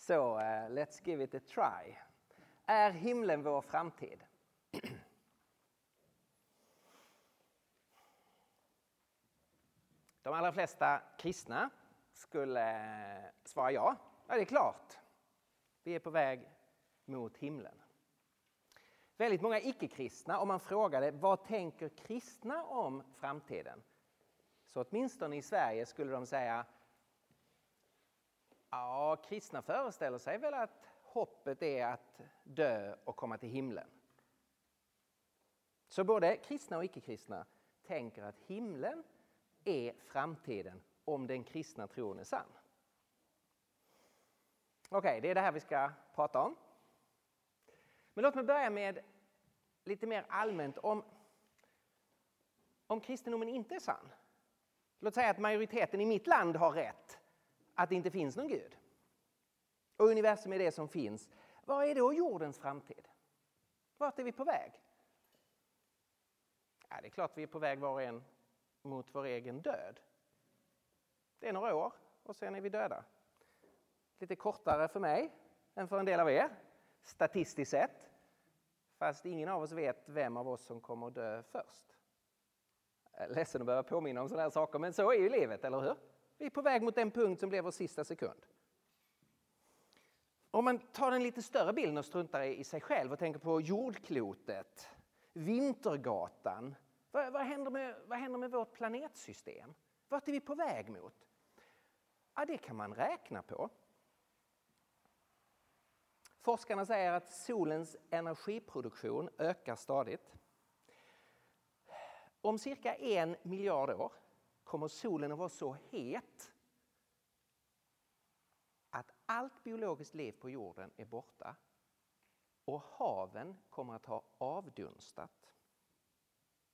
Så, uh, let's give it a try. Är himlen vår framtid? De allra flesta kristna skulle eh, svara ja. Ja, det är klart. Vi är på väg mot himlen. Väldigt många icke-kristna, om man frågade vad tänker kristna om framtiden? Så åtminstone i Sverige skulle de säga Ja, kristna föreställer sig väl att hoppet är att dö och komma till himlen. Så både kristna och icke-kristna tänker att himlen är framtiden om den kristna tron är sann. Okej, okay, det är det här vi ska prata om. Men låt mig börja med lite mer allmänt om, om kristendomen inte är sann. Låt säga att majoriteten i mitt land har rätt, att det inte finns någon Gud. Och universum är det som finns. Vad är då jordens framtid? Vart är vi på väg? Ja, det är klart vi är på väg var och en mot vår egen död. Det är några år och sen är vi döda. Lite kortare för mig än för en del av er, statistiskt sett. Fast ingen av oss vet vem av oss som kommer att dö först. Jag är ledsen att behöva påminna om sådana här saker, men så är ju livet, eller hur? Vi är på väg mot den punkt som blev vår sista sekund. Om man tar den lite större bilden och struntar i sig själv och tänker på jordklotet, Vintergatan. Vad, vad, händer med, vad händer med vårt planetsystem? Vart är vi på väg mot? Ja, det kan man räkna på. Forskarna säger att solens energiproduktion ökar stadigt. Om cirka en miljard år kommer solen att vara så het att allt biologiskt liv på jorden är borta och haven kommer att ha avdunstat.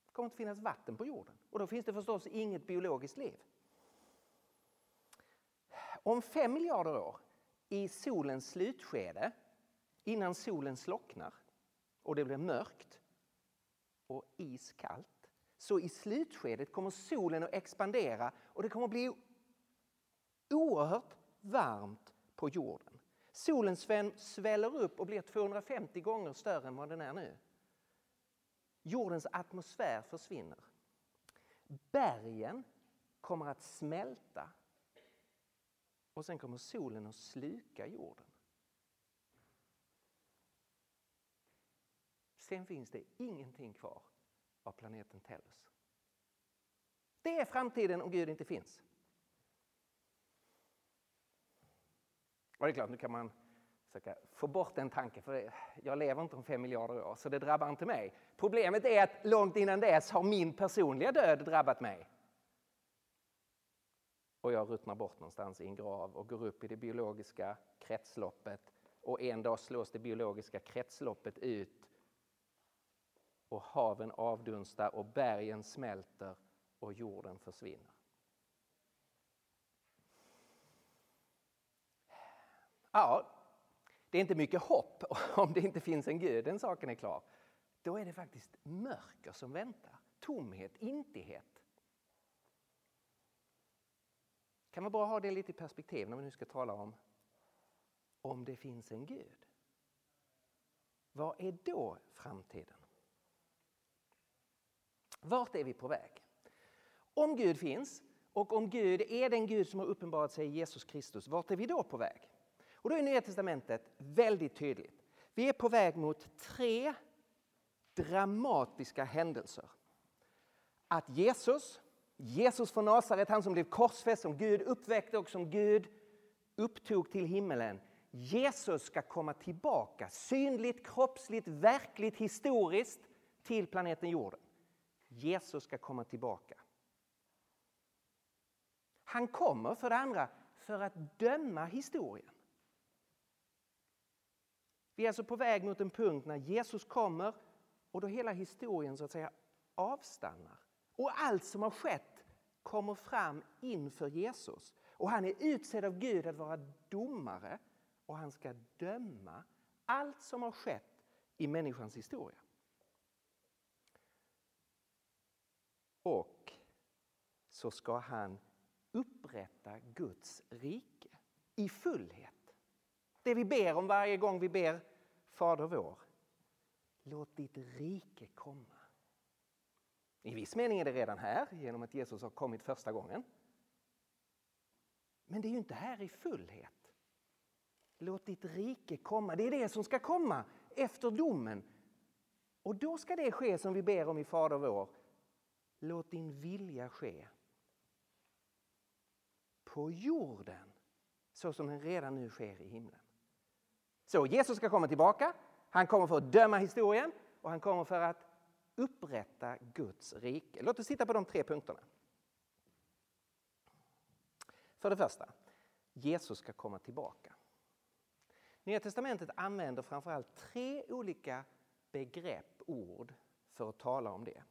Det kommer inte finnas vatten på jorden och då finns det förstås inget biologiskt liv. Om fem miljarder år, i solens slutskede, innan solen slocknar och det blir mörkt och iskallt, så i slutskedet kommer solen att expandera och det kommer att bli oerhört varmt på jorden. Solen sväller upp och blir 250 gånger större än vad den är nu. Jordens atmosfär försvinner. Bergen kommer att smälta och sen kommer solen att sluka jorden. Sen finns det ingenting kvar av planeten Tellus. Det är framtiden om Gud inte finns. Och det är klart, nu kan man försöka få bort den tanken, för jag lever inte om fem miljarder år, så det drabbar inte mig. Problemet är att långt innan dess har min personliga död drabbat mig. Och jag ruttnar bort någonstans i en grav och går upp i det biologiska kretsloppet och en dag slås det biologiska kretsloppet ut och haven avdunstar och bergen smälter och jorden försvinner. Ja, det är inte mycket hopp om det inte finns en Gud, den saken är klar. Då är det faktiskt mörker som väntar, tomhet, intighet. Kan man bara ha det lite i perspektiv när vi nu ska tala om om det finns en Gud. Vad är då framtiden? Vart är vi på väg? Om Gud finns och om Gud är den Gud som har uppenbarat sig i Jesus Kristus, vart är vi då på väg? Och då är Nya Testamentet väldigt tydligt. Vi är på väg mot tre dramatiska händelser. Att Jesus, Jesus från Nasaret, han som blev korsfäst, som Gud uppväckte och som Gud upptog till himmelen. Jesus ska komma tillbaka synligt, kroppsligt, verkligt, historiskt till planeten jorden. Jesus ska komma tillbaka. Han kommer för det andra för att döma historien. Vi är alltså på väg mot en punkt när Jesus kommer och då hela historien så att säga avstannar. Och allt som har skett kommer fram inför Jesus. Och han är utsedd av Gud att vara domare och han ska döma allt som har skett i människans historia. Och så ska han upprätta Guds rike i fullhet. det vi ber om varje gång vi ber Fader vår. Låt ditt rike komma. I viss mening är det redan här genom att Jesus har kommit första gången. Men det är ju inte här i fullhet. Låt ditt rike komma. Det är det som ska komma efter domen. Och då ska det ske som vi ber om i Fader vår. Låt din vilja ske. På jorden så som den redan nu sker i himlen. Så Jesus ska komma tillbaka. Han kommer för att döma historien och han kommer för att upprätta Guds rike. Låt oss titta på de tre punkterna. För det första, Jesus ska komma tillbaka. Nya testamentet använder framförallt tre olika begrepp, ord, för att tala om det.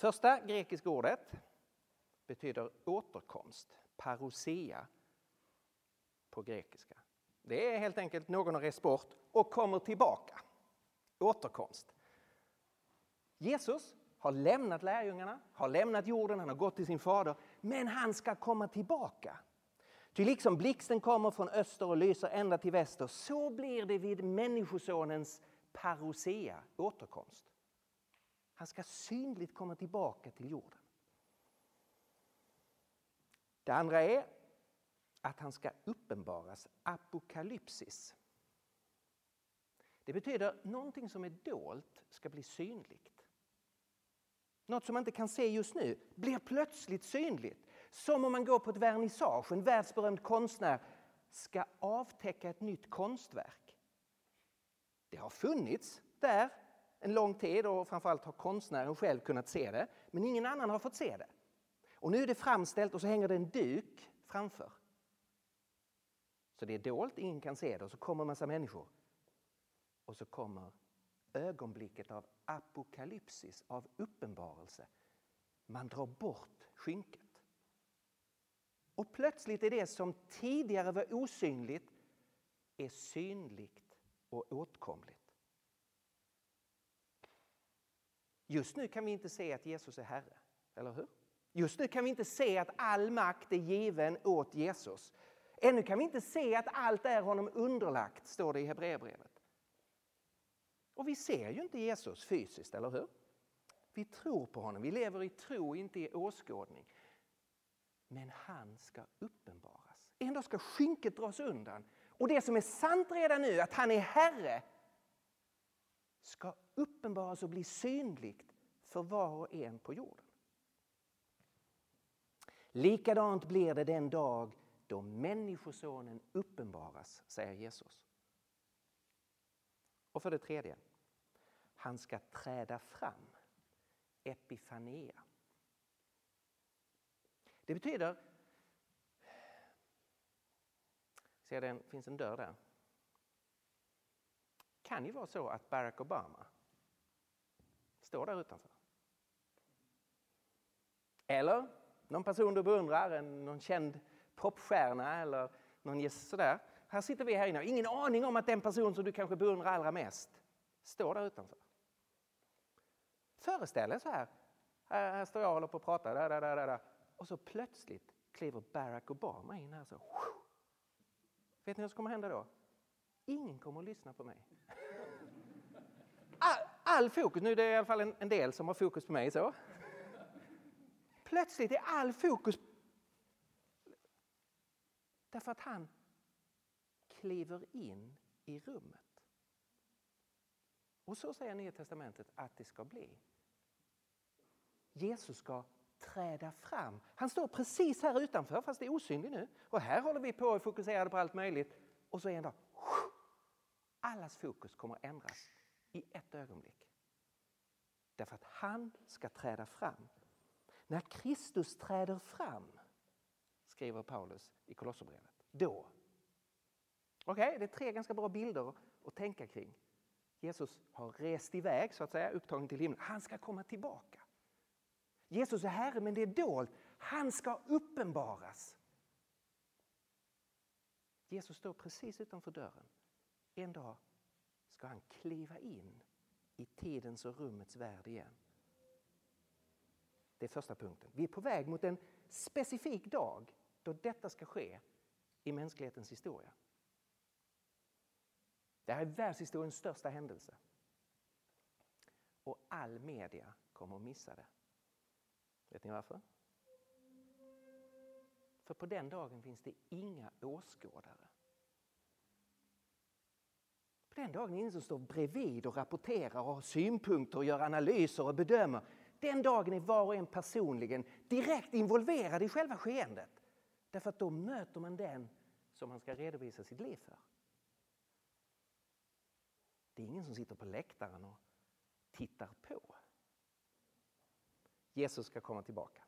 Första grekiska ordet betyder återkomst, parousia på grekiska. Det är helt enkelt någon har rest bort och kommer tillbaka. Återkomst. Jesus har lämnat lärjungarna, har lämnat jorden, han har gått till sin fader, men han ska komma tillbaka. Ty liksom blixten kommer från öster och lyser ända till väster, så blir det vid Människosonens parousia, återkomst. Han ska synligt komma tillbaka till jorden. Det andra är att han ska uppenbaras, apokalypsis. Det betyder någonting som är dolt ska bli synligt. Något som man inte kan se just nu blir plötsligt synligt. Som om man går på ett vernissage, en världsberömd konstnär ska avtäcka ett nytt konstverk. Det har funnits där en lång tid och framförallt har konstnären själv kunnat se det. Men ingen annan har fått se det. Och nu är det framställt och så hänger det en duk framför. Så det är dolt, ingen kan se det och så kommer en massa människor. Och så kommer ögonblicket av apokalypsis, av uppenbarelse. Man drar bort skynket. Och plötsligt är det som tidigare var osynligt är synligt och åtkomligt. Just nu kan vi inte se att Jesus är Herre, eller hur? Just nu kan vi inte se att all makt är given åt Jesus. Ännu kan vi inte se att allt är honom underlagt, står det i Hebreerbrevet. Och vi ser ju inte Jesus fysiskt, eller hur? Vi tror på honom, vi lever i tro, inte i åskådning. Men han ska uppenbaras. En dag ska skynket dras undan. Och det som är sant redan nu, att han är Herre, ska uppenbaras och bli synligt för var och en på jorden. Likadant blir det den dag då Människosonen uppenbaras, säger Jesus. Och för det tredje, han ska träda fram. Epifanea. Det betyder... Ser det finns en dörr där kan ju vara så att Barack Obama står där utanför. Eller någon person du beundrar, en, någon känd popstjärna eller någon gäst sådär. Här sitter vi här inne och ingen aning om att den person som du kanske beundrar allra mest står där utanför. Föreställ dig så här. Här, står jag och håller på att prata. Där, där, där, där. Och så plötsligt kliver Barack Obama in här. Så. Vet ni vad som kommer hända då? Ingen kommer att lyssna på mig. All, fokus, nu är det i alla fall en, en del som har fokus på mig. så. Plötsligt är all fokus Därför att han kliver in i rummet. Och så säger Nya Testamentet att det ska bli. Jesus ska träda fram. Han står precis här utanför fast det är osynlig nu. Och här håller vi på och fokuserar på allt möjligt. Och så en dag, allas fokus kommer att ändras i ett ögonblick. Därför att han ska träda fram. När Kristus träder fram skriver Paulus i Kolosserbrevet. Då. Okej, okay, det är tre ganska bra bilder att tänka kring. Jesus har rest iväg, så att säga, upptagen till himlen. Han ska komma tillbaka. Jesus är Herre, men det är dolt. Han ska uppenbaras. Jesus står precis utanför dörren. En dag ska han kliva in i tidens och rummets värld igen. Det är första punkten. Vi är på väg mot en specifik dag då detta ska ske i mänsklighetens historia. Det här är världshistoriens största händelse. Och all media kommer att missa det. Vet ni varför? För på den dagen finns det inga åskådare. På den dagen är ingen som står bredvid och rapporterar och har synpunkter och gör analyser och bedömer. Den dagen är var och en personligen direkt involverad i själva skeendet. Därför att då möter man den som man ska redovisa sitt liv för. Det är ingen som sitter på läktaren och tittar på. Jesus ska komma tillbaka.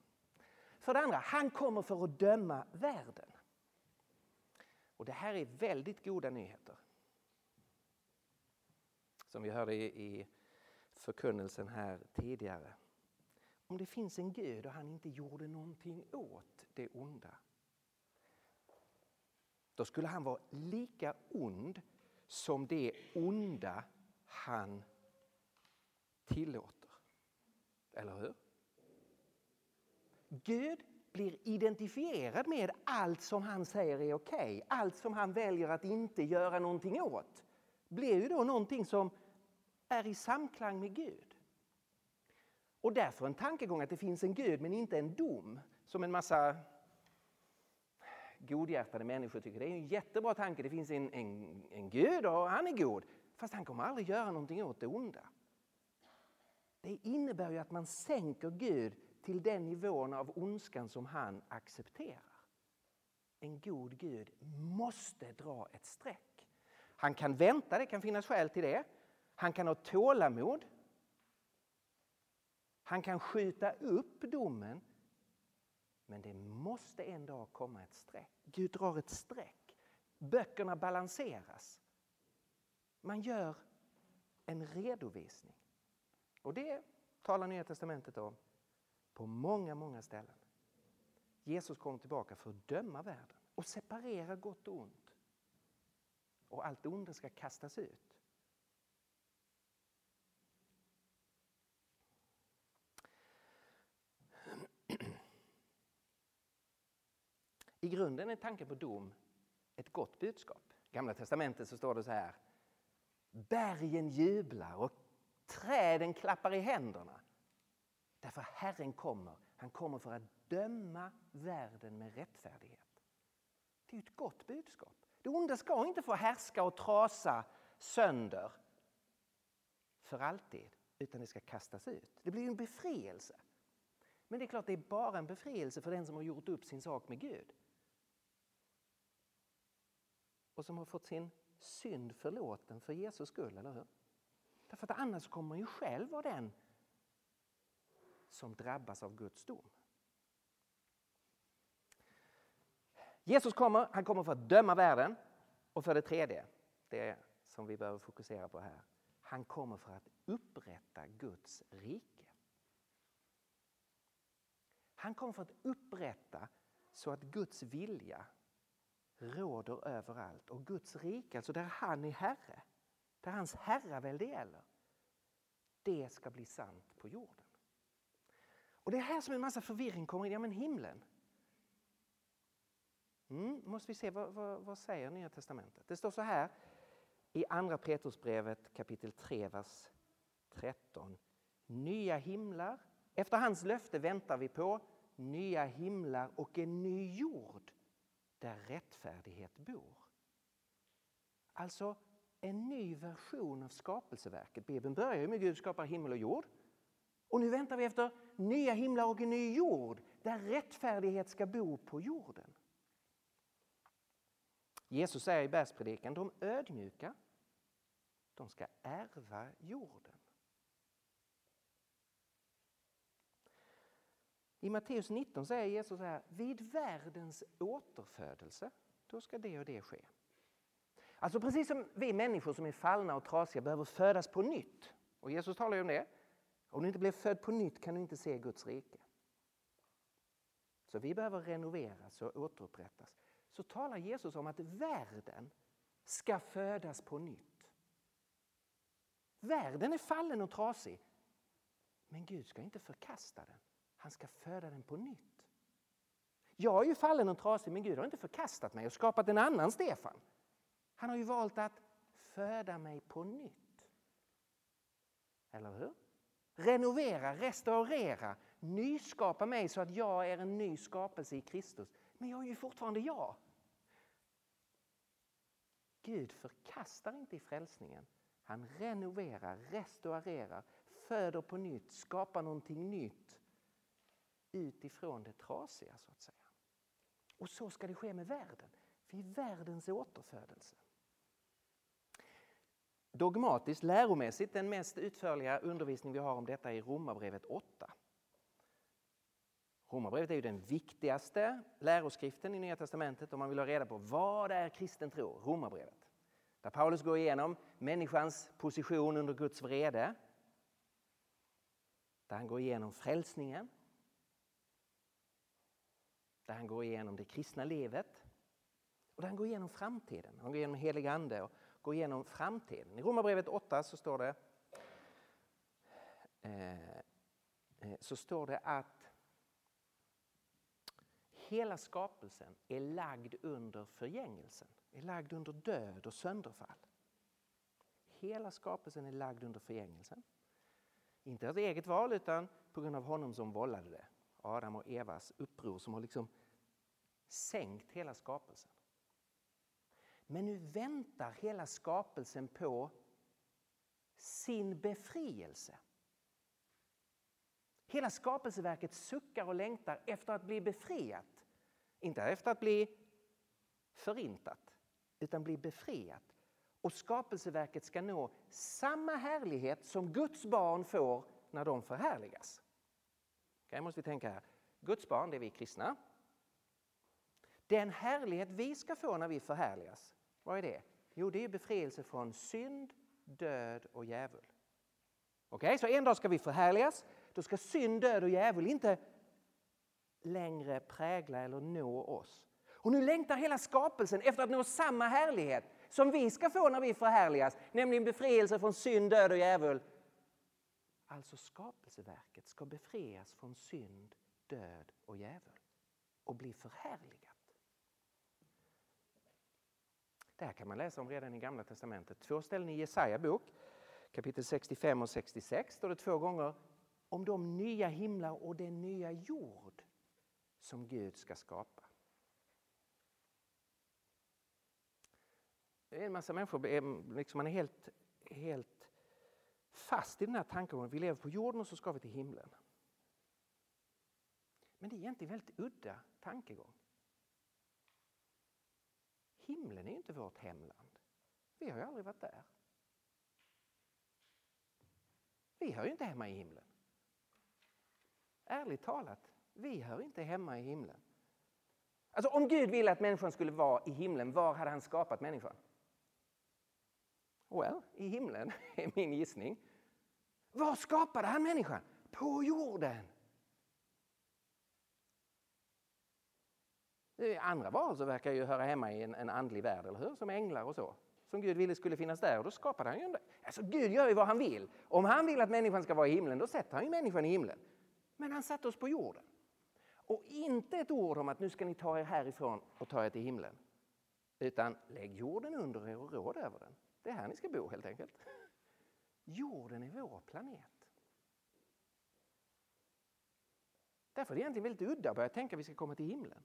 För det andra, han kommer för att döma världen. Och det här är väldigt goda nyheter. Som vi hörde i förkunnelsen här tidigare. Om det finns en Gud och han inte gjorde någonting åt det onda. Då skulle han vara lika ond som det onda han tillåter. Eller hur? Gud blir identifierad med allt som han säger är okej, okay. allt som han väljer att inte göra någonting åt blir ju då någonting som är i samklang med Gud. Och därför en tankegång att det finns en Gud men inte en dom, som en massa godhjärtade människor tycker. Det är en jättebra tanke, det finns en, en, en Gud och han är god. Fast han kommer aldrig göra någonting åt det onda. Det innebär ju att man sänker Gud till den nivån av ondskan som han accepterar. En god Gud måste dra ett streck. Han kan vänta, det kan finnas skäl till det. Han kan ha tålamod. Han kan skjuta upp domen. Men det måste en dag komma ett streck. Gud drar ett streck. Böckerna balanseras. Man gör en redovisning. Och det talar Nya Testamentet om på många, många ställen. Jesus kom tillbaka för att döma världen och separera gott och ont. Och allt onda ska kastas ut. I grunden är tanken på dom ett gott budskap. I Gamla testamentet så står det så här. Bergen jublar och träden klappar i händerna. Därför Herren kommer. Han kommer för att döma världen med rättfärdighet. Det är ett gott budskap. Det onda ska inte få härska och trasa sönder för alltid, utan det ska kastas ut. Det blir en befrielse. Men det är klart, det är bara en befrielse för den som har gjort upp sin sak med Gud. Och som har fått sin synd förlåten för Jesus skull, eller hur? Därför att annars kommer man ju själv vara den som drabbas av Guds dom. Jesus kommer, han kommer för att döma världen. Och för det tredje, det som vi behöver fokusera på här. Han kommer för att upprätta Guds rike. Han kommer för att upprätta så att Guds vilja råder överallt. Och Guds rike, alltså där han är Herre, där hans herravälde gäller, det ska bli sant på jorden. Och det är här som en massa förvirring kommer in. Ja, men himlen. Mm, måste vi se vad, vad, vad säger Nya Testamentet. Det står så här i Andra Petrusbrevet kapitel 3, vers 13. Nya himlar. Efter hans löfte väntar vi på nya himlar och en ny jord där rättfärdighet bor. Alltså en ny version av skapelseverket. Bibeln börjar ju med Gud skapar himmel och jord. Och nu väntar vi efter nya himlar och en ny jord där rättfärdighet ska bo på jorden. Jesus säger i bergspredikan, de ödmjuka, de ska ärva jorden. I Matteus 19 säger Jesus så här, vid världens återfödelse, då ska det och det ske. Alltså precis som vi människor som är fallna och trasiga behöver födas på nytt. Och Jesus talar ju om det. Om du inte blir född på nytt kan du inte se Guds rike. Så vi behöver renoveras och återupprättas. Så talar Jesus om att världen ska födas på nytt. Världen är fallen och trasig. Men Gud ska inte förkasta den. Han ska föda den på nytt. Jag är ju fallen och trasig men Gud har inte förkastat mig och skapat en annan Stefan. Han har ju valt att föda mig på nytt. Eller hur? Renovera, restaurera, nyskapa mig så att jag är en ny skapelse i Kristus. Men jag är ju fortfarande jag. Gud förkastar inte i frälsningen. Han renoverar, restaurerar, föder på nytt, skapar någonting nytt utifrån det trasiga så att säga. Och så ska det ske med världen. Vid världens återfödelse. Dogmatiskt, läromässigt, den mest utförliga undervisning vi har om detta är Romarbrevet 8. Romarbrevet är ju den viktigaste läroskriften i Nya Testamentet om man vill ha reda på vad är kristen tro? Romarbrevet. Där Paulus går igenom människans position under Guds vrede. Där han går igenom frälsningen. Där han går igenom det kristna livet. Och där han går igenom framtiden. Han går igenom helig ande och går igenom framtiden. I Romarbrevet 8 så står det eh, eh, så står det att hela skapelsen är lagd under förgängelsen, är lagd under död och sönderfall. Hela skapelsen är lagd under förgängelsen. Inte av eget val utan på grund av honom som vållade det. Adam och Evas uppror som har liksom sänkt hela skapelsen. Men nu väntar hela skapelsen på sin befrielse. Hela skapelseverket suckar och längtar efter att bli befriat. Inte efter att bli förintat, utan bli befriat. Och skapelseverket ska nå samma härlighet som Guds barn får när de förhärligas. Okay, måste vi tänka här. Guds barn, det är vi kristna. Den härlighet vi ska få när vi förhärligas, vad är det? Jo, det är befrielse från synd, död och djävul. Okej, okay, så en dag ska vi förhärligas. Då ska synd, död och djävul inte längre prägla eller nå oss. Och nu längtar hela skapelsen efter att nå samma härlighet som vi ska få när vi förhärligas, nämligen befrielse från synd, död och djävul. Alltså skapelseverket ska befrias från synd, död och djävul och bli förhärligat. Det här kan man läsa om redan i Gamla Testamentet. Två ställen i Jesaja bok, kapitel 65 och 66, står det två gånger om de nya himlar och den nya jord som Gud ska skapa. Det är En massa människor liksom man är helt, helt fast i den här tankegången. Vi lever på jorden och så ska vi till himlen. Men det är egentligen en väldigt udda tankegång. Himlen är ju inte vårt hemland. Vi har ju aldrig varit där. Vi hör ju inte hemma i himlen. Ärligt talat, vi hör inte hemma i himlen. Alltså om Gud ville att människan skulle vara i himlen, var hade han skapat människan? Well, i himlen är min gissning. Var skapade han människan? På jorden. Andra varelser verkar ju höra hemma i en, en andlig värld, eller hur? Som änglar och så. Som Gud ville skulle finnas där och då skapade han ju en Alltså Gud gör ju vad han vill. Om han vill att människan ska vara i himlen, då sätter han ju människan i himlen. Men han satte oss på jorden. Och inte ett ord om att nu ska ni ta er härifrån och ta er till himlen. Utan lägg jorden under er och råd över den. Det är här ni ska bo helt enkelt. Jorden är vår planet. Därför är det egentligen väldigt udda att börja tänka att vi ska komma till himlen.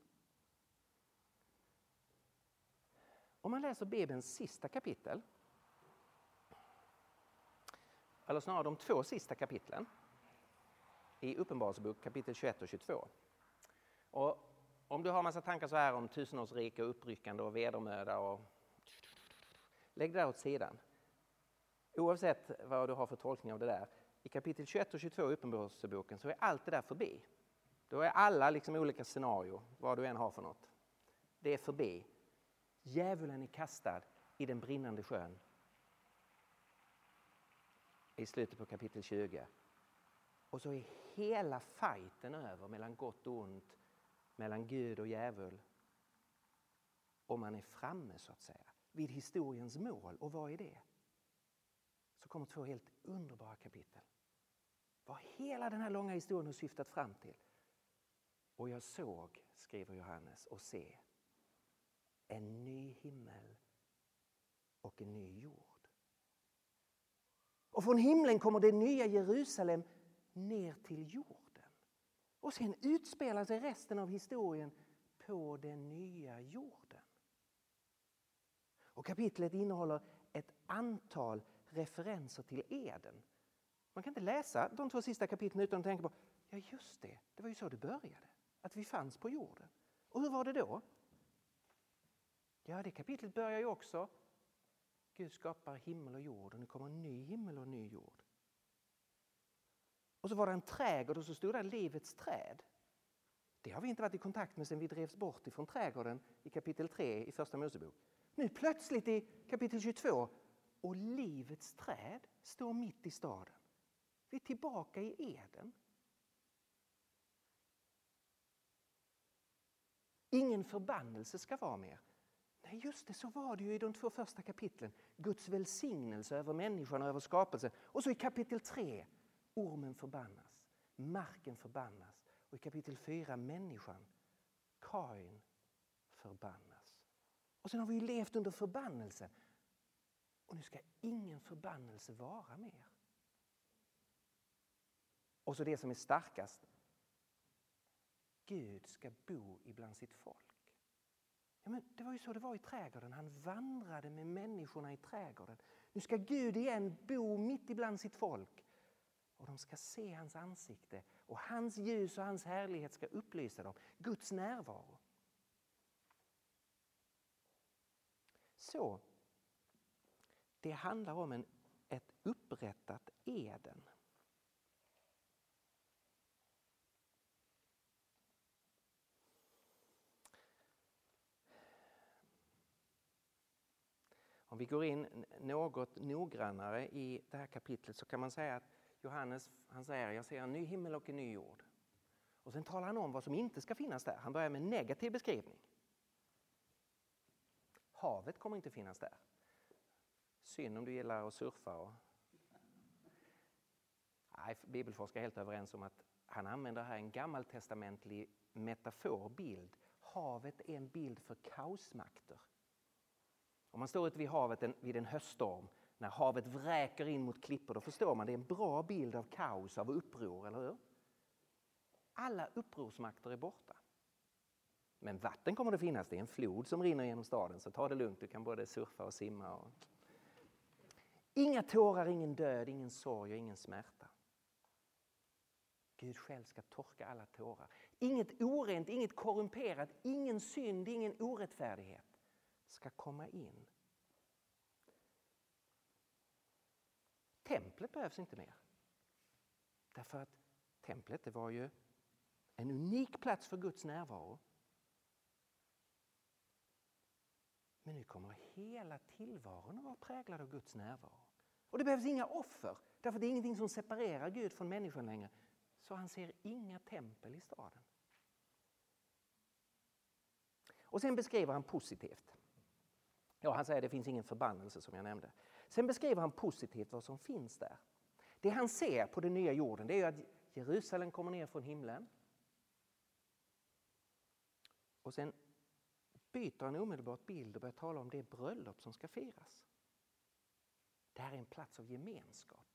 Om man läser Bibelns sista kapitel, eller snarare de två sista kapitlen i Uppenbarelsebok kapitel 21 och 22. Och om du har massa tankar så här om tusenårsrike och uppryckande och vedermöda och lägg det där åt sidan. Oavsett vad du har för tolkning av det där. I kapitel 21 och 22 i Uppenbarelseboken så är allt det där förbi. Då är alla liksom olika scenarier, vad du än har för något. Det är förbi. Djävulen är kastad i den brinnande sjön. I slutet på kapitel 20. Och så är hela fighten över mellan gott och ont, mellan Gud och djävul. Och man är framme så att säga, vid historiens mål. Och vad är det? Så kommer två helt underbara kapitel. Vad hela den här långa historien har syftat fram till. Och jag såg, skriver Johannes, och se en ny himmel och en ny jord. Och från himlen kommer det nya Jerusalem ner till jorden. Och sen utspelar sig resten av historien på den nya jorden. Och kapitlet innehåller ett antal referenser till Eden. Man kan inte läsa de två sista kapitlen utan att tänka på, ja just det, det var ju så det började. Att vi fanns på jorden. Och hur var det då? Ja, det kapitlet börjar ju också. Gud skapar himmel och jord och nu kommer en ny himmel och en ny jord. Och så var det en trädgård och så stod där livets träd. Det har vi inte varit i kontakt med sedan vi drevs bort ifrån trädgården i kapitel 3 i Första Mosebok. Nu plötsligt i kapitel 22 och livets träd står mitt i staden. Vi är tillbaka i Eden. Ingen förbannelse ska vara mer. Nej, just det, så var det ju i de två första kapitlen. Guds välsignelse över människan och över skapelsen. Och så i kapitel 3, ormen förbannas, marken förbannas. Och i kapitel 4, människan, Kain, förbannas. Och sen har vi ju levt under förbannelsen. Och nu ska ingen förbannelse vara mer. Och så det som är starkast. Gud ska bo ibland sitt folk. Ja, men det var ju så det var i trädgården. Han vandrade med människorna i trädgården. Nu ska Gud igen bo mitt ibland sitt folk. Och de ska se hans ansikte och hans ljus och hans härlighet ska upplysa dem. Guds närvaro. Så, det handlar om en, ett upprättat Eden. Om vi går in något noggrannare i det här kapitlet så kan man säga att Johannes han säger jag ser en ny himmel och en ny jord. Och sen talar han om vad som inte ska finnas där. Han börjar med en negativ beskrivning. Havet kommer inte finnas där. Synd om du gillar att surfa. Och... Nej, bibelforskare är helt överens om att han använder här en gammaltestamentlig metaforbild. Havet är en bild för kaosmakter. Om man står ute vid havet en, vid en höststorm, när havet vräker in mot klippor, då förstår man det är en bra bild av kaos, av uppror, eller hur? Alla upprorsmakter är borta. Men vatten kommer det finnas, det är en flod som rinner genom staden, så ta det lugnt, du kan både surfa och simma. Och... Inga tårar, ingen död, ingen sorg och ingen smärta. Gud själv ska torka alla tårar. Inget orent, inget korrumperat, ingen synd, ingen orättfärdighet ska komma in. Templet behövs inte mer. Därför att templet det var ju en unik plats för Guds närvaro. Men nu kommer hela tillvaron att vara präglad av Guds närvaro. Och det behövs inga offer, därför det är ingenting som separerar Gud från människan längre. Så han ser inga tempel i staden. Och sen beskriver han positivt. Ja, han säger att det finns ingen förbannelse som jag nämnde. Sen beskriver han positivt vad som finns där. Det han ser på den nya jorden det är att Jerusalem kommer ner från himlen. Och sen byter han omedelbart bild och börjar tala om det bröllop som ska firas. Det här är en plats av gemenskap.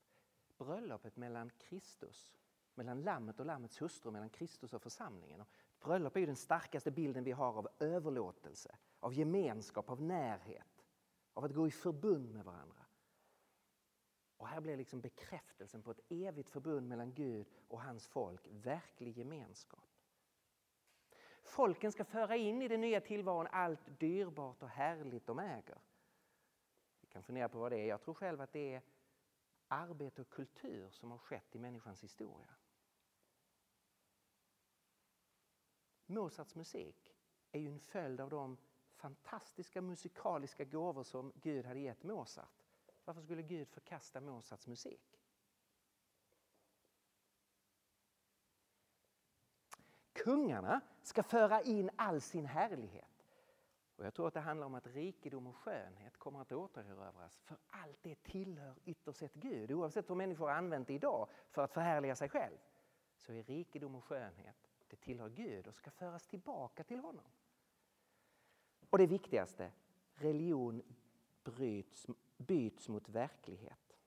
Bröllopet mellan Kristus, mellan lammet och lammets hustru, mellan Kristus och församlingen. Och bröllop är ju den starkaste bilden vi har av överlåtelse, av gemenskap, av närhet, av att gå i förbund med varandra. Och här blir liksom bekräftelsen på ett evigt förbund mellan Gud och hans folk, verklig gemenskap. Folken ska föra in i den nya tillvaron allt dyrbart och härligt de äger. Kan fundera på vad det är. Jag tror själv att det är arbete och kultur som har skett i människans historia. Mozarts musik är ju en följd av de fantastiska musikaliska gåvor som Gud hade gett Mozart. Varför skulle Gud förkasta Mozarts musik? Kungarna ska föra in all sin härlighet. Och jag tror att det handlar om att rikedom och skönhet kommer att återerövras. För allt det tillhör ytterst sett Gud. Oavsett hur människor har använt det idag för att förhärliga sig själv. Så är rikedom och skönhet, det tillhör Gud och ska föras tillbaka till honom. Och det viktigaste, religion bryts, byts mot verklighet.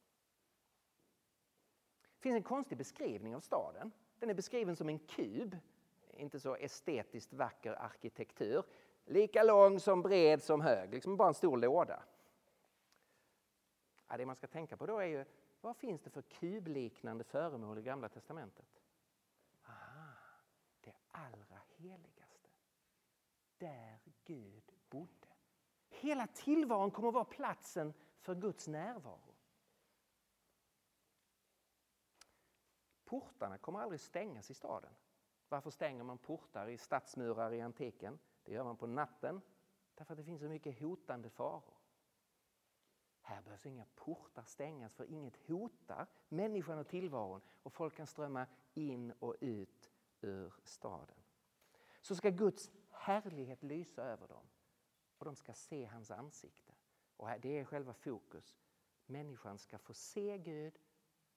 Det finns en konstig beskrivning av staden. Den är beskriven som en kub, inte så estetiskt vacker arkitektur. Lika lång som bred som hög, liksom bara en stor låda. Ja, det man ska tänka på då är ju, vad finns det för kubliknande föremål i Gamla Testamentet? Aha, det allra heligaste. Där Gud bodde. Hela tillvaron kommer att vara platsen för Guds närvaro. Portarna kommer aldrig stängas i staden. Varför stänger man portar i stadsmurar i antiken? Det gör man på natten därför att det finns så mycket hotande faror. Här behövs inga portar stängas för inget hotar människan och tillvaron och folk kan strömma in och ut ur staden. Så ska Guds härlighet lysa över dem och de ska se hans ansikte. Och det är själva fokus. Människan ska få se Gud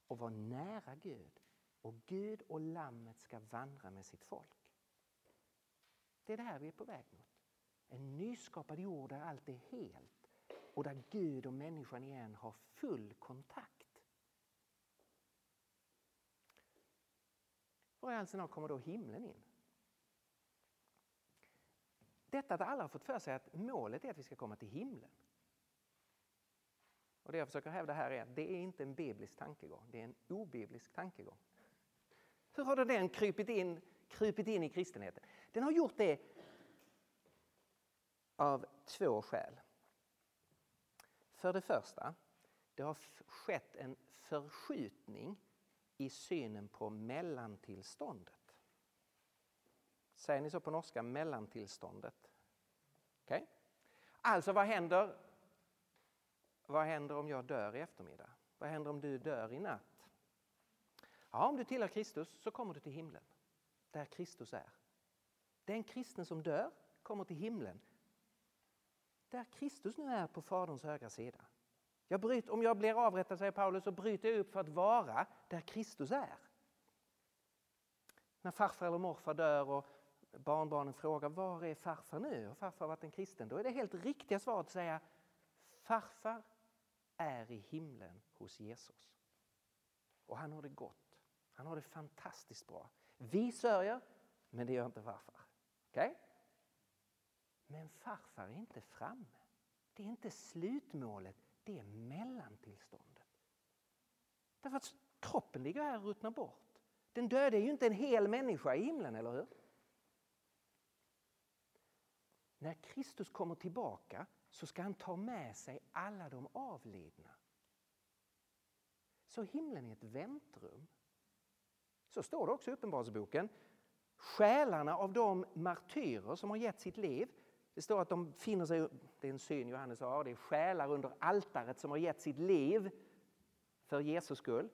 och vara nära Gud och Gud och Lammet ska vandra med sitt folk. Det är det här vi är på väg mot. En nyskapad jord där allt är helt och där Gud och människan igen har full kontakt. Var i all sin kommer då himlen in? Detta att alla har fått för sig att målet är att vi ska komma till himlen. Och Det jag försöker hävda här är att det är inte en biblisk tankegång, det är en obiblisk tankegång. Hur har då den krypit in, krypit in i kristenheten? Den har gjort det av två skäl. För det första, det har skett en förskjutning i synen på mellantillståndet. Säger ni så på norska, mellantillståndet? Okay. Alltså vad händer, vad händer om jag dör i eftermiddag? Vad händer om du dör i natt? Ja, om du tillhör Kristus så kommer du till himlen, där Kristus är. Den kristne som dör kommer till himlen, där Kristus nu är på Faderns högra sida. Jag bryter, om jag blir avrättad, säger Paulus, så bryter jag upp för att vara där Kristus är. När farfar eller morfar dör och barnbarnen frågar var är farfar nu? Och farfar har varit en kristen. Då är det helt riktiga svaret att säga farfar är i himlen hos Jesus. Och han har det gott. Han har det fantastiskt bra. Vi sörjer, men det gör inte farfar. Okay? Men farfar är inte framme. Det är inte slutmålet, det är mellantillståndet. Därför att kroppen ligger här och ruttnar bort. Den döde är ju inte en hel människa i himlen, eller hur? När Kristus kommer tillbaka så ska han ta med sig alla de avlidna. Så himlen är ett väntrum. Så står det också i Uppenbarelseboken. Själarna av de martyrer som har gett sitt liv. Det står att de finner sig, det är en syn Johannes har, det är själar under altaret som har gett sitt liv för Jesus skull.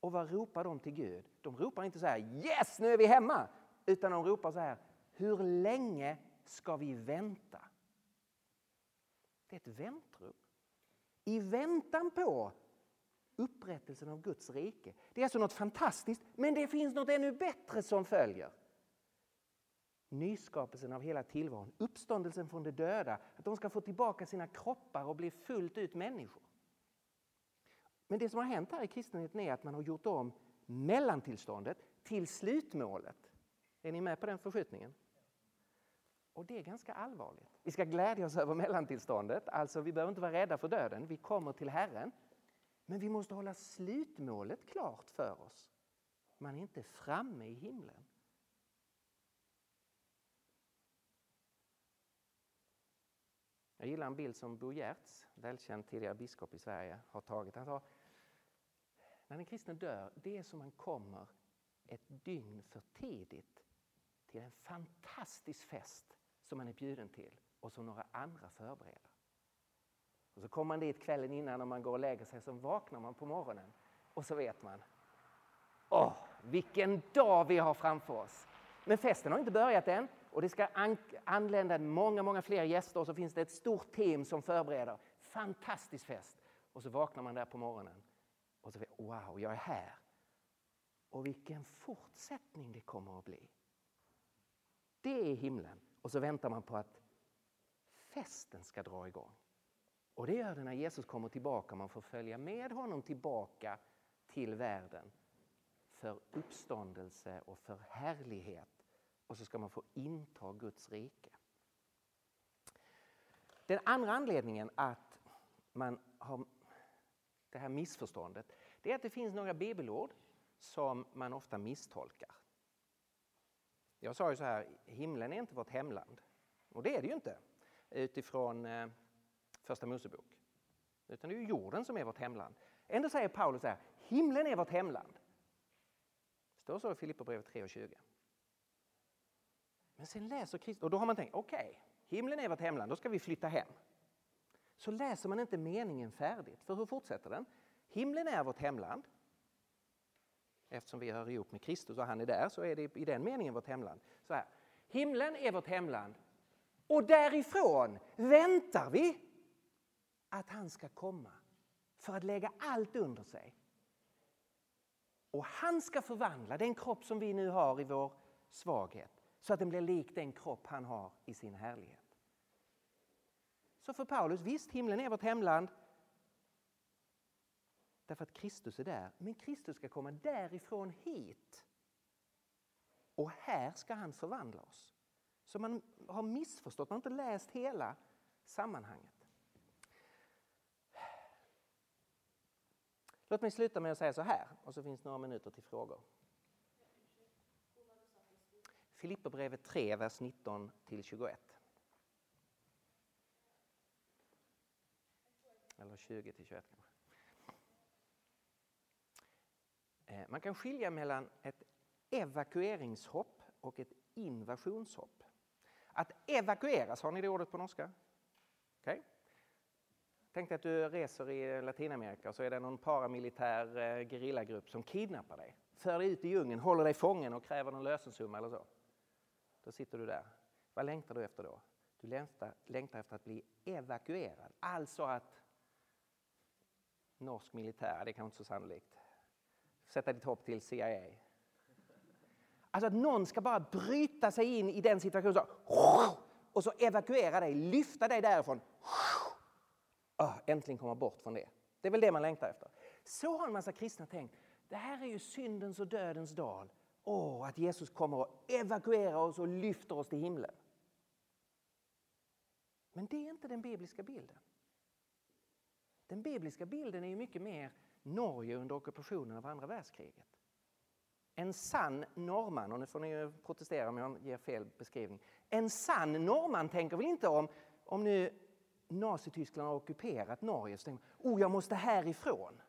Och vad ropar de till Gud? De ropar inte så här Yes, nu är vi hemma! Utan de ropar så här Hur länge ska vi vänta? Det är ett väntrum. I väntan på upprättelsen av Guds rike. Det är alltså något fantastiskt, men det finns något ännu bättre som följer. Nyskapelsen av hela tillvaron, uppståndelsen från de döda, att de ska få tillbaka sina kroppar och bli fullt ut människor. Men det som har hänt här i kristenheten är att man har gjort om mellantillståndet till slutmålet. Är ni med på den förskjutningen? Och det är ganska allvarligt. Vi ska glädja oss över mellantillståndet, alltså vi behöver inte vara rädda för döden, vi kommer till Herren. Men vi måste hålla slutmålet klart för oss. Man är inte framme i himlen. Jag gillar en bild som Bo Giertz, välkänd tidigare biskop i Sverige, har tagit. Han sa när en kristen dör, det är som man kommer ett dygn för tidigt till en fantastisk fest som man är bjuden till och som några andra förbereder. Och så kommer man dit kvällen innan och man går och lägger sig, så vaknar man på morgonen och så vet man. Åh, vilken dag vi har framför oss! Men festen har inte börjat än och det ska an anlända många, många fler gäster och så finns det ett stort team som förbereder. Fantastisk fest! Och så vaknar man där på morgonen och så vet wow, jag är här. Och vilken fortsättning det kommer att bli. Det är himlen. Och så väntar man på att festen ska dra igång. Och det gör det när Jesus kommer tillbaka. Man får följa med honom tillbaka till världen för uppståndelse och för härlighet. Och så ska man få inta Guds rike. Den andra anledningen att man har det här missförståndet det är att det finns några bibelord som man ofta misstolkar. Jag sa ju så här, himlen är inte vårt hemland. Och det är det ju inte utifrån eh, Första Mosebok. Utan det är ju jorden som är vårt hemland. Ändå säger Paulus så här, himlen är vårt hemland. Det står så i Filipperbrevet 3 och 20. Men sen läser Kristus, och då har man tänkt, okej, okay, himlen är vårt hemland, då ska vi flytta hem. Så läser man inte meningen färdigt, för hur fortsätter den? Himlen är vårt hemland. Eftersom vi hör ihop med Kristus och han är där så är det i den meningen vårt hemland. Så här, himlen är vårt hemland och därifrån väntar vi att han ska komma för att lägga allt under sig. Och han ska förvandla den kropp som vi nu har i vår svaghet så att den blir lik den kropp han har i sin härlighet. Så för Paulus, visst himlen är vårt hemland därför att Kristus är där. Men Kristus ska komma därifrån hit. Och här ska han förvandla oss. Så man har missförstått, man har inte läst hela sammanhanget. Låt mig sluta med att säga så här, och så finns några minuter till frågor. Filipperbrevet 3, vers 19 21. Eller 20 21 kanske. Eh, man kan skilja mellan ett evakueringshopp och ett invasionshopp. Att evakueras, har ni det ordet på norska? Okay. Tänk dig att du reser i Latinamerika och så är det någon paramilitär eh, gerillagrupp som kidnappar dig, för dig ut i djungeln, håller dig fången och kräver någon lösensumma eller så. Då sitter du där. Vad längtar du efter då? Du längtar, längtar efter att bli evakuerad, alltså att norsk militär, det är kanske inte så sannolikt, sätta ditt hopp till CIA. Alltså att någon ska bara bryta sig in i den situationen så, och så evakuera dig, lyfta dig därifrån. Ah, äntligen komma bort från det. Det är väl det man längtar efter. Så har en massa kristna tänkt. Det här är ju syndens och dödens dal. Åh, oh, att Jesus kommer och evakuerar oss och lyfter oss till himlen. Men det är inte den bibliska bilden. Den bibliska bilden är ju mycket mer Norge under ockupationen av andra världskriget. En sann norrman, och nu får ni protestera om jag ger fel beskrivning. En sann norrman tänker väl inte om, om nu Nazityskland har ockuperat Norge, så tänker man, oh jag måste härifrån.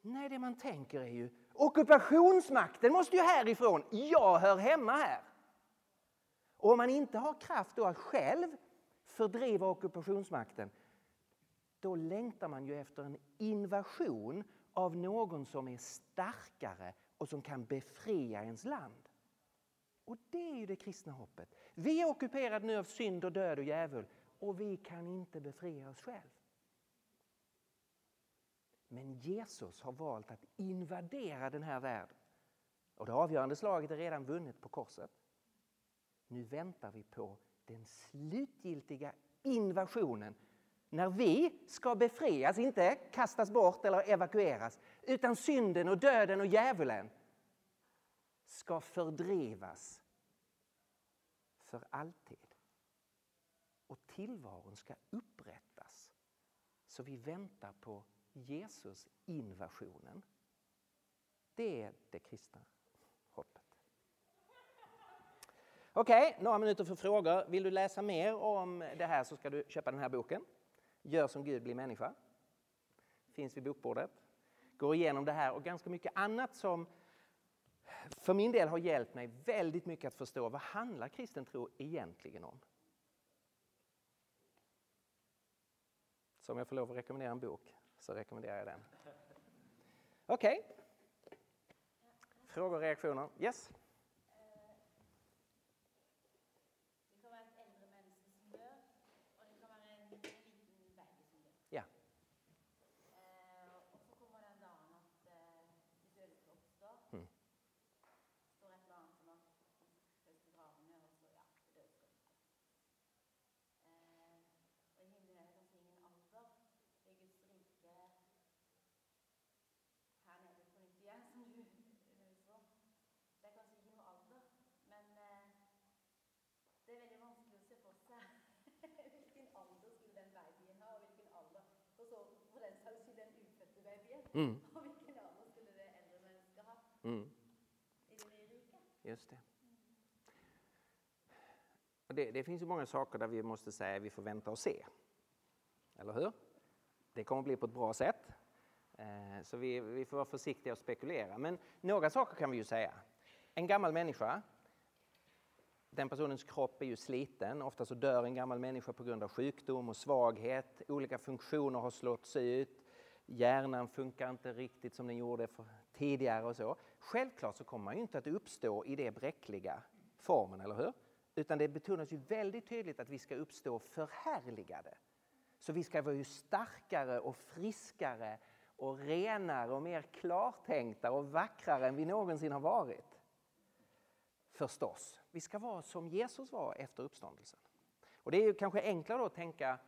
Nej, det man tänker är ju ockupationsmakten måste ju härifrån. Jag hör hemma här. Och om man inte har kraft då att själv fördriva ockupationsmakten då längtar man ju efter en invasion av någon som är starkare och som kan befria ens land. Och det är ju det kristna hoppet. Vi är ockuperade nu av synd och död och djävul och vi kan inte befria oss själva. Men Jesus har valt att invadera den här världen. Och det avgörande slaget är redan vunnet på korset. Nu väntar vi på den slutgiltiga invasionen när vi ska befrias, inte kastas bort eller evakueras, utan synden och döden och djävulen ska fördrivas för alltid. Och tillvaron ska upprättas. Så vi väntar på Jesus invasionen. Det är det kristna hoppet. Okej, okay, några minuter för frågor. Vill du läsa mer om det här så ska du köpa den här boken. Gör som Gud blir människa. Finns vid bokbordet. Går igenom det här och ganska mycket annat som för min del har hjälpt mig väldigt mycket att förstå vad handlar kristen tro egentligen om. Så om jag får lov att rekommendera en bok så rekommenderar jag den. Okej. Okay. Frågor och reaktioner? Yes? Mm. Och vilken roll skulle det äldre människor ha Mm. i det? Just det. Och det. Det finns ju många saker där vi måste säga att vi får vänta och se. Eller hur? Det kommer bli på ett bra sätt. Eh, Så vi, vi får vara försiktiga och spekulera. Men några saker kan vi ju säga. En gammal människa, den personens kropp är ju sliten. Ofta så dör en gammal människa på grund av sjukdom och svaghet. Olika funktioner har slått ut. Hjärnan funkar inte riktigt som den gjorde för tidigare och så. Självklart så kommer man ju inte att uppstå i det bräckliga formen, eller hur? Utan det betonas ju väldigt tydligt att vi ska uppstå förhärligade. Så vi ska vara ju starkare och friskare och renare och mer klartänkta och vackrare än vi någonsin har varit. Förstås. Vi ska vara som Jesus var efter uppståndelsen. Och det är ju kanske enklare då att tänka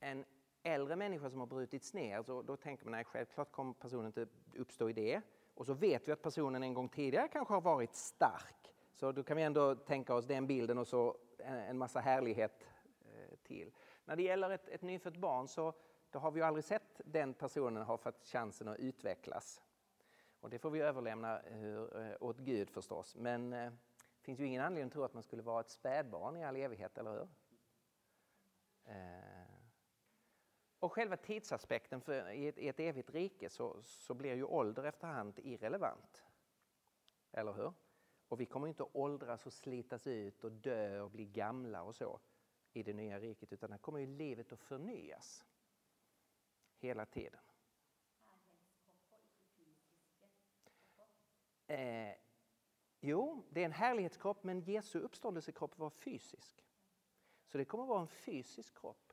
en äldre människa som har brutits ner. Så då tänker man nej, självklart kommer personen inte uppstå i det. Och så vet vi att personen en gång tidigare kanske har varit stark. Så då kan vi ändå tänka oss den bilden och så en massa härlighet eh, till. När det gäller ett, ett nyfött barn så då har vi ju aldrig sett den personen ha fått chansen att utvecklas. Och det får vi överlämna hur, åt Gud förstås. Men eh, det finns ju ingen anledning att tro att man skulle vara ett spädbarn i all evighet, eller hur? Eh, och själva tidsaspekten för i ett, i ett evigt rike så, så blir ju ålder efterhand irrelevant. Eller hur? Och vi kommer inte att åldras och slitas ut och dö och bli gamla och så i det nya riket utan här kommer ju livet att förnyas hela tiden. Eh, jo, det är en härlighetskropp men Jesu uppståndelsekropp var fysisk. Så det kommer att vara en fysisk kropp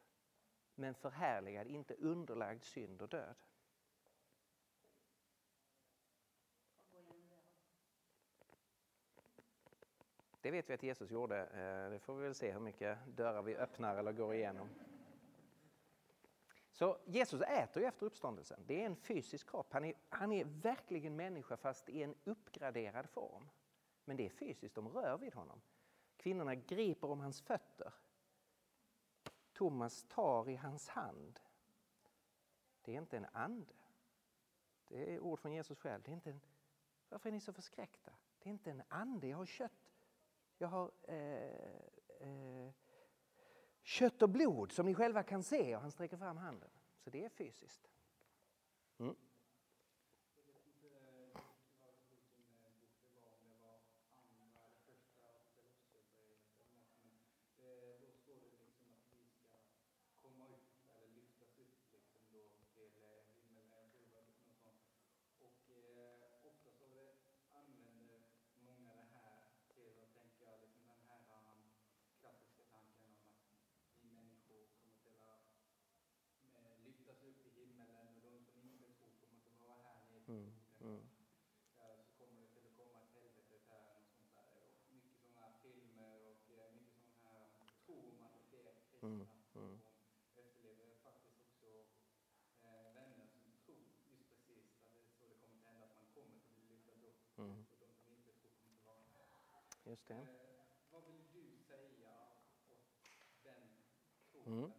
men förhärligad, inte underlagd synd och död. Det vet vi att Jesus gjorde. Eh, det får vi väl se hur mycket dörrar vi öppnar eller går igenom. Så Jesus äter ju efter uppståndelsen. Det är en fysisk kropp. Han är, han är verkligen människa fast i en uppgraderad form. Men det är fysiskt, de rör vid honom. Kvinnorna griper om hans fötter. Thomas tar i hans hand. Det är inte en ande. Det är ord från Jesus själv. Det är inte en, varför är ni så förskräckta? Det är inte en ande, jag har kött. Jag har eh, eh, kött och blod som ni själva kan se. Och han sträcker fram handen. Så det är fysiskt. Mm. Mm. Mm. Mm. Mm. Just det. Mm.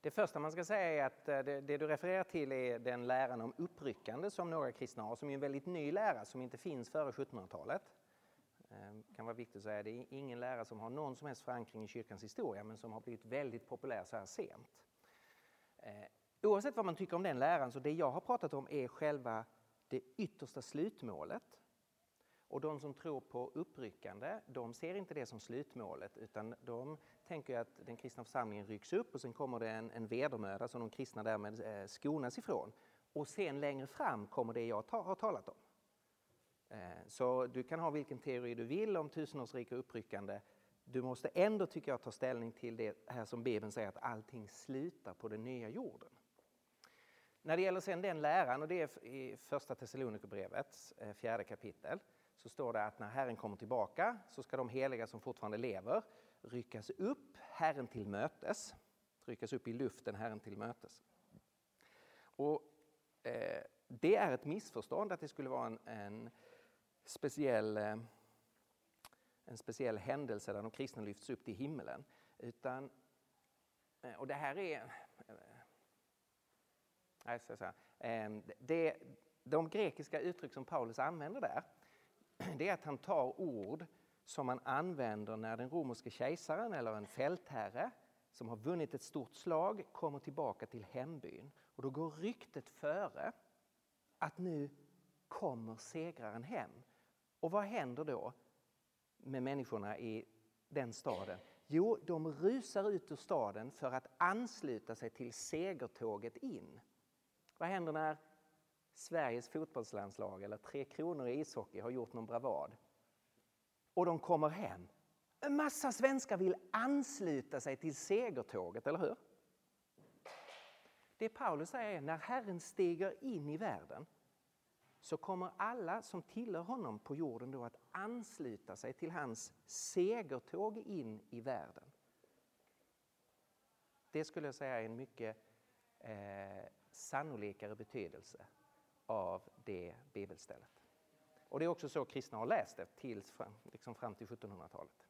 Det första man ska säga är att eh, det, det du refererar till är den läran om uppryckande som några kristna har, som är en väldigt ny lära som inte finns före 1700-talet. Det kan vara viktigt att säga, det är ingen lära som har någon som helst förankring i kyrkans historia men som har blivit väldigt populär så här sent. Eh, oavsett vad man tycker om den läran så det jag har pratat om är själva det yttersta slutmålet. Och de som tror på uppryckande, de ser inte det som slutmålet utan de tänker att den kristna församlingen rycks upp och sen kommer det en, en vedermöda som de kristna därmed eh, skonas ifrån. Och sen längre fram kommer det jag ta, har talat om. Eh, så du kan ha vilken teori du vill om tusenårsrika uppryckande. Du måste ändå, tycker jag, ta ställning till det här som Bibeln säger att allting slutar på den nya jorden. När det gäller sen den läran, och det är i första Thessalonikerbrevets eh, fjärde kapitel, så står det att när Herren kommer tillbaka så ska de heliga som fortfarande lever ryckas upp Herren till mötes. Ryckas upp i luften Herren till mötes. Och, eh, det är ett missförstånd att det skulle vara en, en speciell, eh, en speciell händelse där de kristna lyfts upp till himmelen. Utan, eh, och det här är... Eh, nej, så, så det, de grekiska uttryck som Paulus använder där, det är att han tar ord som man använder när den romerske kejsaren eller en fältherre som har vunnit ett stort slag kommer tillbaka till hembyn. Och då går ryktet före att nu kommer segraren hem. Och vad händer då med människorna i den staden? Jo, de rusar ut ur staden för att ansluta sig till segertåget in. Vad händer när Sveriges fotbollslandslag eller Tre Kronor i ishockey har gjort någon bravad? Och de kommer hem. En massa svenskar vill ansluta sig till segertåget, eller hur? Det Paulus säger är när Herren stiger in i världen så kommer alla som tillhör honom på jorden då att ansluta sig till hans segertåg in i världen. Det skulle jag säga är en mycket eh, sannolikare betydelse av det bibelstället. Och det är också så kristna har läst det tills fram, liksom fram till 1700-talet.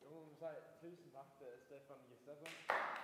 Jag men säga tusen tack eh, till Stefan Gustafsson.